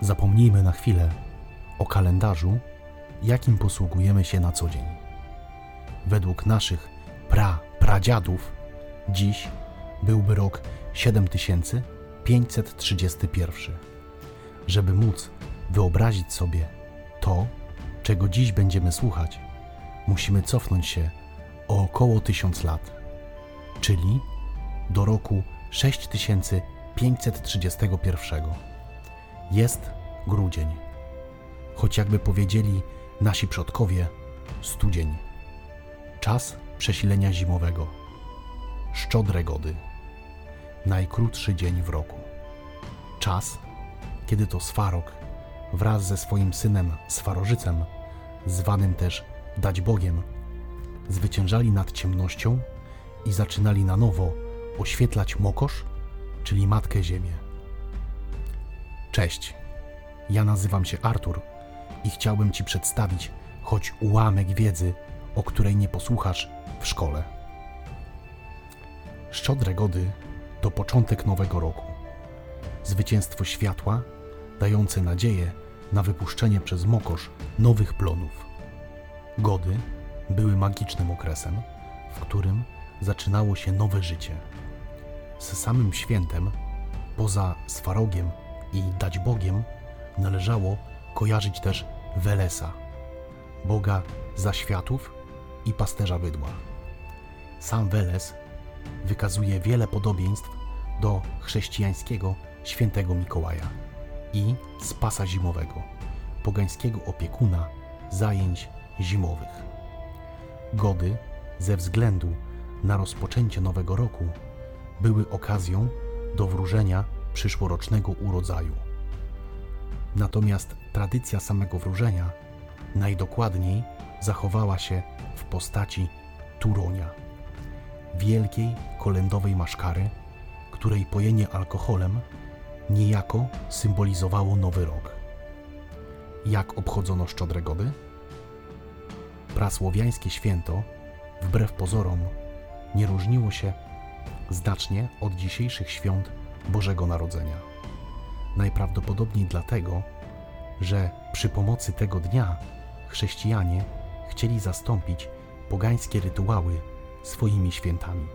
Zapomnijmy na chwilę o kalendarzu, jakim posługujemy się na co dzień. Według naszych pra, pradziadów dziś byłby rok 7531. Żeby móc wyobrazić sobie to, czego dziś będziemy słuchać, musimy cofnąć się o około 1000 lat, czyli do roku 6531. Jest grudzień, choć jakby powiedzieli nasi przodkowie, studzień. Czas przesilenia zimowego. Szczodre gody. Najkrótszy dzień w roku. Czas, kiedy to Swarok wraz ze swoim synem Swarożycem, zwanym też Dać Bogiem, zwyciężali nad ciemnością i zaczynali na nowo oświetlać Mokosz, czyli Matkę Ziemię. Cześć, ja nazywam się Artur i chciałbym Ci przedstawić choć ułamek wiedzy, o której nie posłuchasz w szkole. Szczodre gody to początek nowego roku. Zwycięstwo światła, dające nadzieję na wypuszczenie przez mokosz nowych plonów. Gody były magicznym okresem, w którym zaczynało się nowe życie. Z samym świętem, poza Swarogiem i Dać Bogiem, należało kojarzyć też Welesa, Boga zaświatów i pasterza bydła. Sam Weles wykazuje wiele podobieństw do chrześcijańskiego świętego Mikołaja i Spasa Zimowego, pogańskiego opiekuna zajęć zimowych. Gody, ze względu na rozpoczęcie nowego roku, były okazją do wróżenia przyszłorocznego urodzaju. Natomiast tradycja samego wróżenia najdokładniej zachowała się w postaci Turonia, wielkiej kolędowej maszkary, której pojenie alkoholem niejako symbolizowało nowy rok. Jak obchodzono Szczodre Gody? Prasłowiańskie święto, wbrew pozorom, nie różniło się znacznie od dzisiejszych świąt Bożego Narodzenia. Najprawdopodobniej dlatego, że przy pomocy tego dnia chrześcijanie chcieli zastąpić pogańskie rytuały swoimi świętami.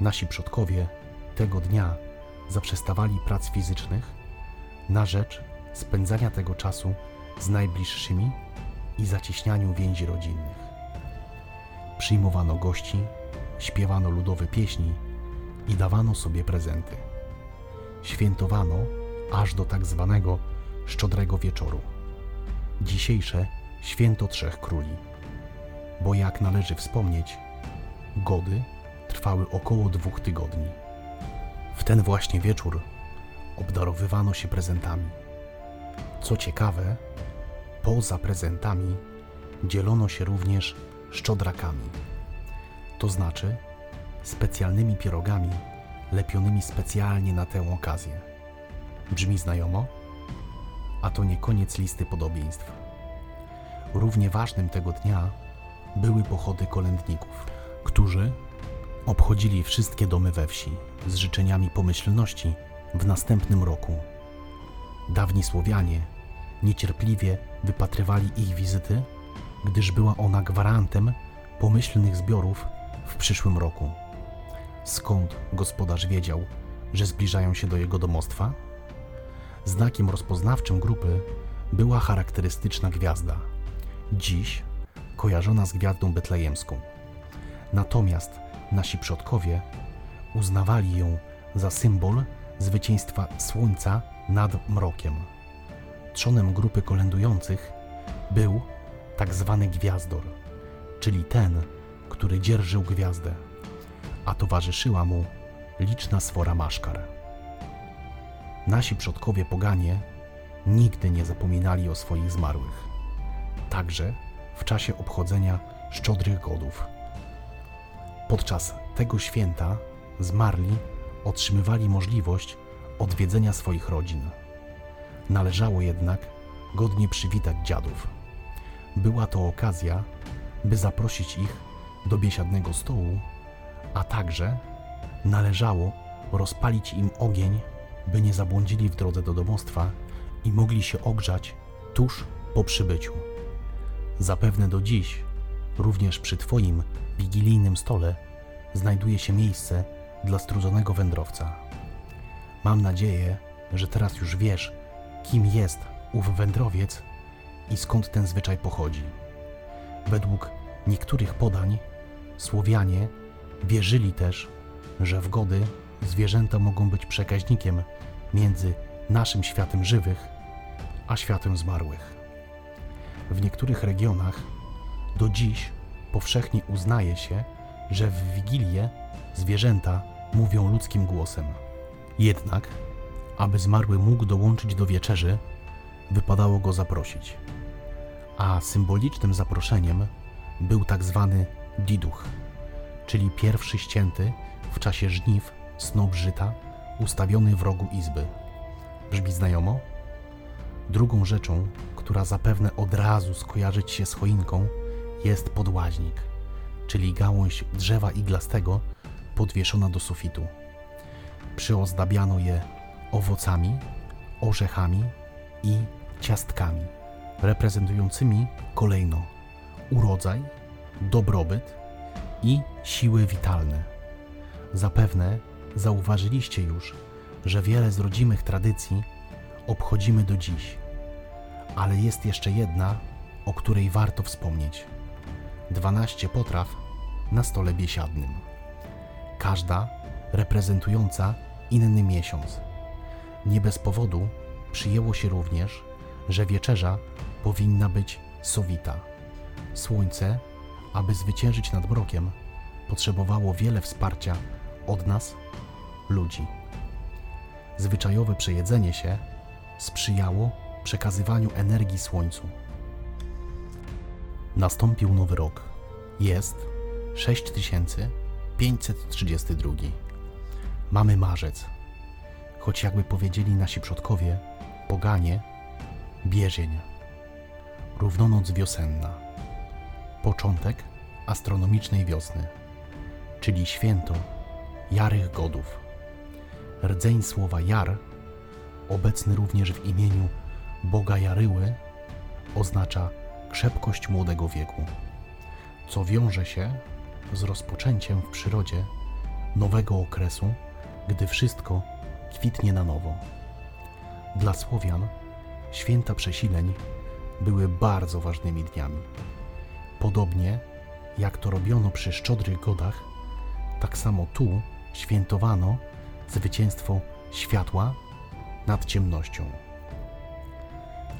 Nasi przodkowie tego dnia zaprzestawali prac fizycznych na rzecz spędzania tego czasu z najbliższymi i zacieśnianiu więzi rodzinnych. Przyjmowano gości, śpiewano ludowe pieśni i dawano sobie prezenty. Świętowano aż do tak zwanego szczodrego wieczoru. Dzisiejsze święto Trzech Króli. Bo jak należy wspomnieć, gody trwały około dwóch tygodni. W ten właśnie wieczór obdarowywano się prezentami. Co ciekawe, poza prezentami dzielono się również szczodrakami, to znaczy specjalnymi pierogami lepionymi specjalnie na tę okazję. Brzmi znajomo? A to nie koniec listy podobieństw. Równie ważnym tego dnia były pochody kolędników, którzy obchodzili wszystkie domy we wsi z życzeniami pomyślności w następnym roku. Dawni Słowianie niecierpliwie wypatrywali ich wizyty, gdyż była ona gwarantem pomyślnych zbiorów w przyszłym roku. Skąd gospodarz wiedział, że zbliżają się do jego domostwa? Znakiem rozpoznawczym grupy była charakterystyczna gwiazda, dziś kojarzona z gwiazdą betlejemską. Natomiast nasi przodkowie uznawali ją za symbol zwycięstwa słońca nad mrokiem. Trzonem grupy kolędujących był tak zwany gwiazdor, czyli ten, który dzierżył gwiazdę, a towarzyszyła mu liczna swora maszkar. Nasi przodkowie poganie nigdy nie zapominali o swoich zmarłych, także w czasie obchodzenia szczodrych godów. Podczas tego święta zmarli otrzymywali możliwość odwiedzenia swoich rodzin. Należało jednak godnie przywitać dziadów. Była to okazja, by zaprosić ich do biesiadnego stołu, a także należało rozpalić im ogień, by nie zabłądzili w drodze do domostwa i mogli się ogrzać tuż po przybyciu. Zapewne do dziś, również przy Twoim wigilijnym stole, znajduje się miejsce dla strudzonego wędrowca. Mam nadzieję, że teraz już wiesz, kim jest ów wędrowiec i skąd ten zwyczaj pochodzi. Według niektórych podań Słowianie wierzyli też, że w gody zwierzęta mogą być przekaźnikiem między naszym światem żywych a światem zmarłych. W niektórych regionach do dziś powszechnie uznaje się, że w Wigilię zwierzęta mówią ludzkim głosem. Jednak, aby zmarły mógł dołączyć do wieczerzy, wypadało go zaprosić. A symbolicznym zaproszeniem był tak zwany diduch, czyli pierwszy ścięty w czasie żniw snop żyta ustawiony w rogu izby. Brzmi znajomo? Drugą rzeczą, która zapewne od razu skojarzyć się z choinką, jest podłaźnik, czyli gałąź drzewa iglastego podwieszona do sufitu. Przyozdabiano je owocami, orzechami i ciastkami, reprezentującymi kolejno urodzaj, dobrobyt i siły witalne. Zapewne zauważyliście już, że wiele z rodzimych tradycji obchodzimy do dziś, ale jest jeszcze jedna, o której warto wspomnieć. 12 potraw na stole biesiadnym. Każda reprezentująca inny miesiąc. Nie bez powodu przyjęło się również, że wieczerza powinna być sowita. Słońce, aby zwyciężyć nad mrokiem, potrzebowało wiele wsparcia od nas, ludzi. Zwyczajowe przejedzenie się sprzyjało przekazywaniu energii słońcu. Nastąpił nowy rok. Jest 6532. Mamy marzec. Choć jakby powiedzieli nasi przodkowie, poganie, biezień. Równonoc wiosenna. Początek astronomicznej wiosny, czyli święto Jarych Godów. Rdzeń słowa Jar, obecny również w imieniu Boga Jaryły, oznacza krzepkość młodego wieku, co wiąże się z rozpoczęciem w przyrodzie nowego okresu, gdy wszystko kwitnie na nowo. Dla Słowian święta przesileń były bardzo ważnymi dniami. Podobnie jak to robiono przy szczodrych godach, tak samo tu świętowano zwycięstwo światła nad ciemnością.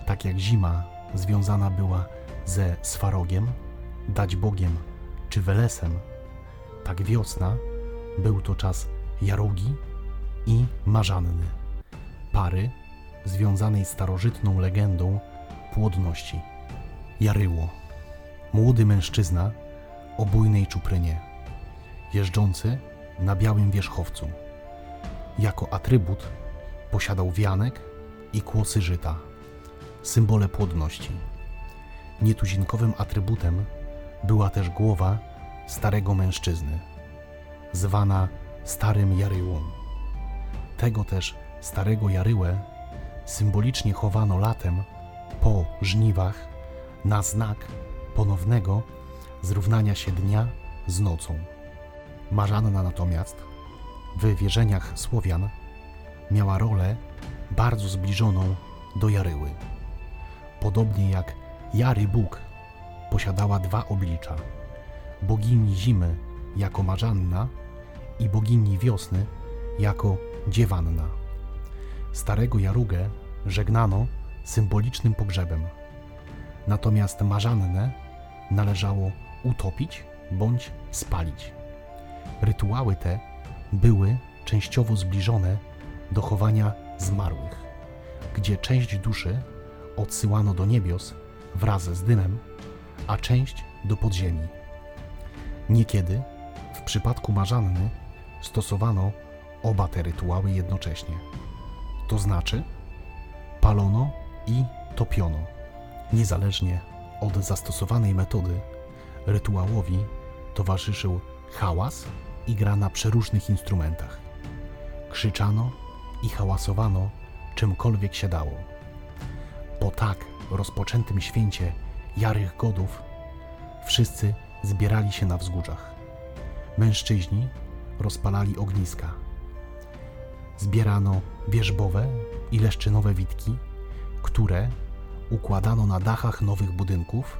Tak jak zima związana była ze Swarogiem, dać Bogiem czy Welesem, tak wiosna był to czas Jarogi i Marzanny, pary związanej starożytną legendą płodności. Jaryło, młody mężczyzna o bujnej czuprynie, jeżdżący na białym wierzchowcu. Jako atrybut posiadał wianek i kłosy żyta, symbole płodności. Nietuzinkowym atrybutem była też głowa starego mężczyzny, zwana Starym Jaryłą. Tego też starego Jaryłę symbolicznie chowano latem po żniwach na znak ponownego zrównania się dnia z nocą. Marzanna natomiast w wierzeniach Słowian miała rolę bardzo zbliżoną do Jaryły. Podobnie jak Jary Bóg posiadała dwa oblicza: bogini zimy jako Marzanna i bogini wiosny jako Dziewanna. Starego Jarugę żegnano symbolicznym pogrzebem, natomiast Marzannę należało utopić bądź spalić. Rytuały te były częściowo zbliżone do chowania zmarłych, gdzie część duszy odsyłano do niebios wraz z dymem, a część do podziemi. Niekiedy, w przypadku Marzanny, stosowano oba te rytuały jednocześnie. To znaczy, palono i topiono, niezależnie od zastosowanej metody, rytuałowi towarzyszył hałas i gra na przeróżnych instrumentach. Krzyczano i hałasowano czymkolwiek się dało. Po tak rozpoczętym święcie Jarych Godów wszyscy zbierali się na wzgórzach. Mężczyźni rozpalali ogniska. Zbierano wierzbowe i leszczynowe witki, które układano na dachach nowych budynków,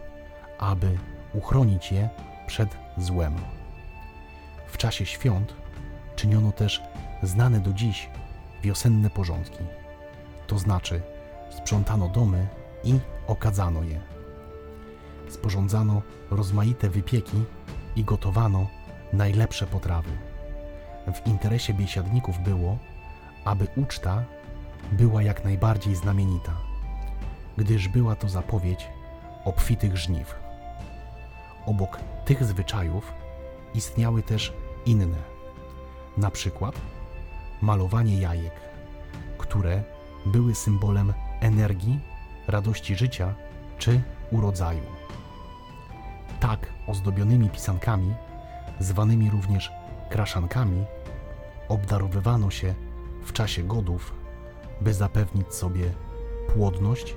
aby uchronić je przed złem. W czasie świąt czyniono też znane do dziś wiosenne porządki, to znaczy sprzątano domy i okadzano je. Sporządzano rozmaite wypieki i gotowano najlepsze potrawy. W interesie biesiadników było, aby uczta była jak najbardziej znamienita, gdyż była to zapowiedź obfitych żniw. Obok tych zwyczajów istniały też inne, na przykład malowanie jajek, które były symbolem energii, radości życia czy urodzaju. Tak ozdobionymi pisankami, zwanymi również kraszankami, obdarowywano się w czasie godów, by zapewnić sobie płodność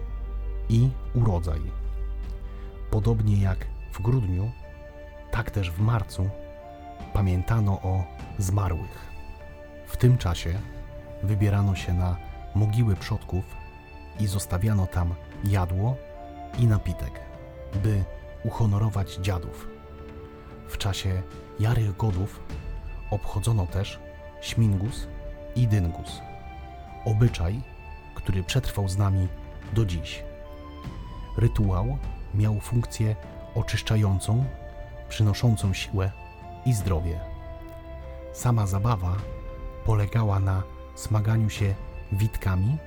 i urodzaj. Podobnie jak w grudniu, tak też w marcu pamiętano o zmarłych. W tym czasie wybierano się na mogiły przodków i zostawiano tam jadło i napitek, by uhonorować dziadów. W czasie Jarych Godów obchodzono też Śmingus i Dyngus, obyczaj, który przetrwał z nami do dziś. Rytuał miał funkcję oczyszczającą, przynoszącą siłę i zdrowie. Sama zabawa polegała na smaganiu się witkami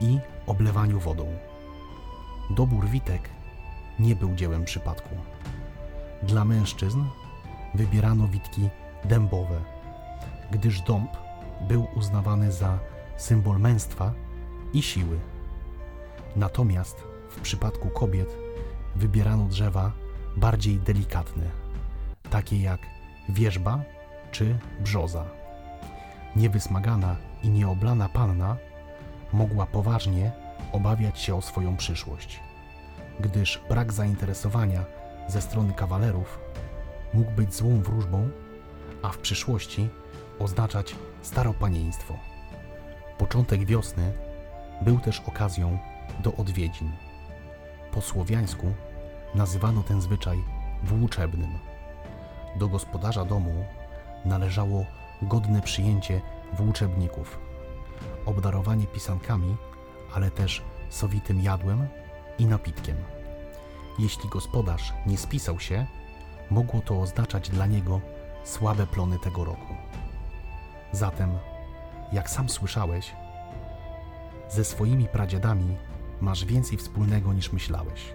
i oblewaniu wodą. Dobór witek nie był dziełem przypadku. Dla mężczyzn wybierano witki dębowe, gdyż dąb był uznawany za symbol męstwa i siły. Natomiast w przypadku kobiet wybierano drzewa bardziej delikatne, takie jak wierzba czy brzoza. Niewysmagana i nieoblana panna mogła poważnie obawiać się o swoją przyszłość, gdyż brak zainteresowania ze strony kawalerów mógł być złą wróżbą, a w przyszłości oznaczać staropanieństwo. Początek wiosny był też okazją do odwiedzin. Po słowiańsku nazywano ten zwyczaj włóczebnym. Do gospodarza domu należało godne przyjęcie włóczebników, obdarowanie pisankami, ale też sowitym jadłem i napitkiem. Jeśli gospodarz nie spisał się, mogło to oznaczać dla niego słabe plony tego roku. Zatem, jak sam słyszałeś, ze swoimi pradziadami masz więcej wspólnego niż myślałeś.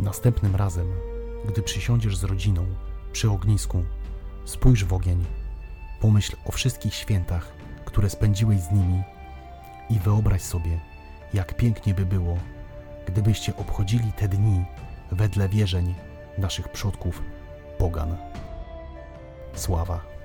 Następnym razem, gdy przysiądziesz z rodziną przy ognisku, spójrz w ogień, pomyśl o wszystkich świętach, które spędziłeś z nimi i wyobraź sobie, jak pięknie by było, gdybyście obchodzili te dni wedle wierzeń naszych przodków pogan. Sława.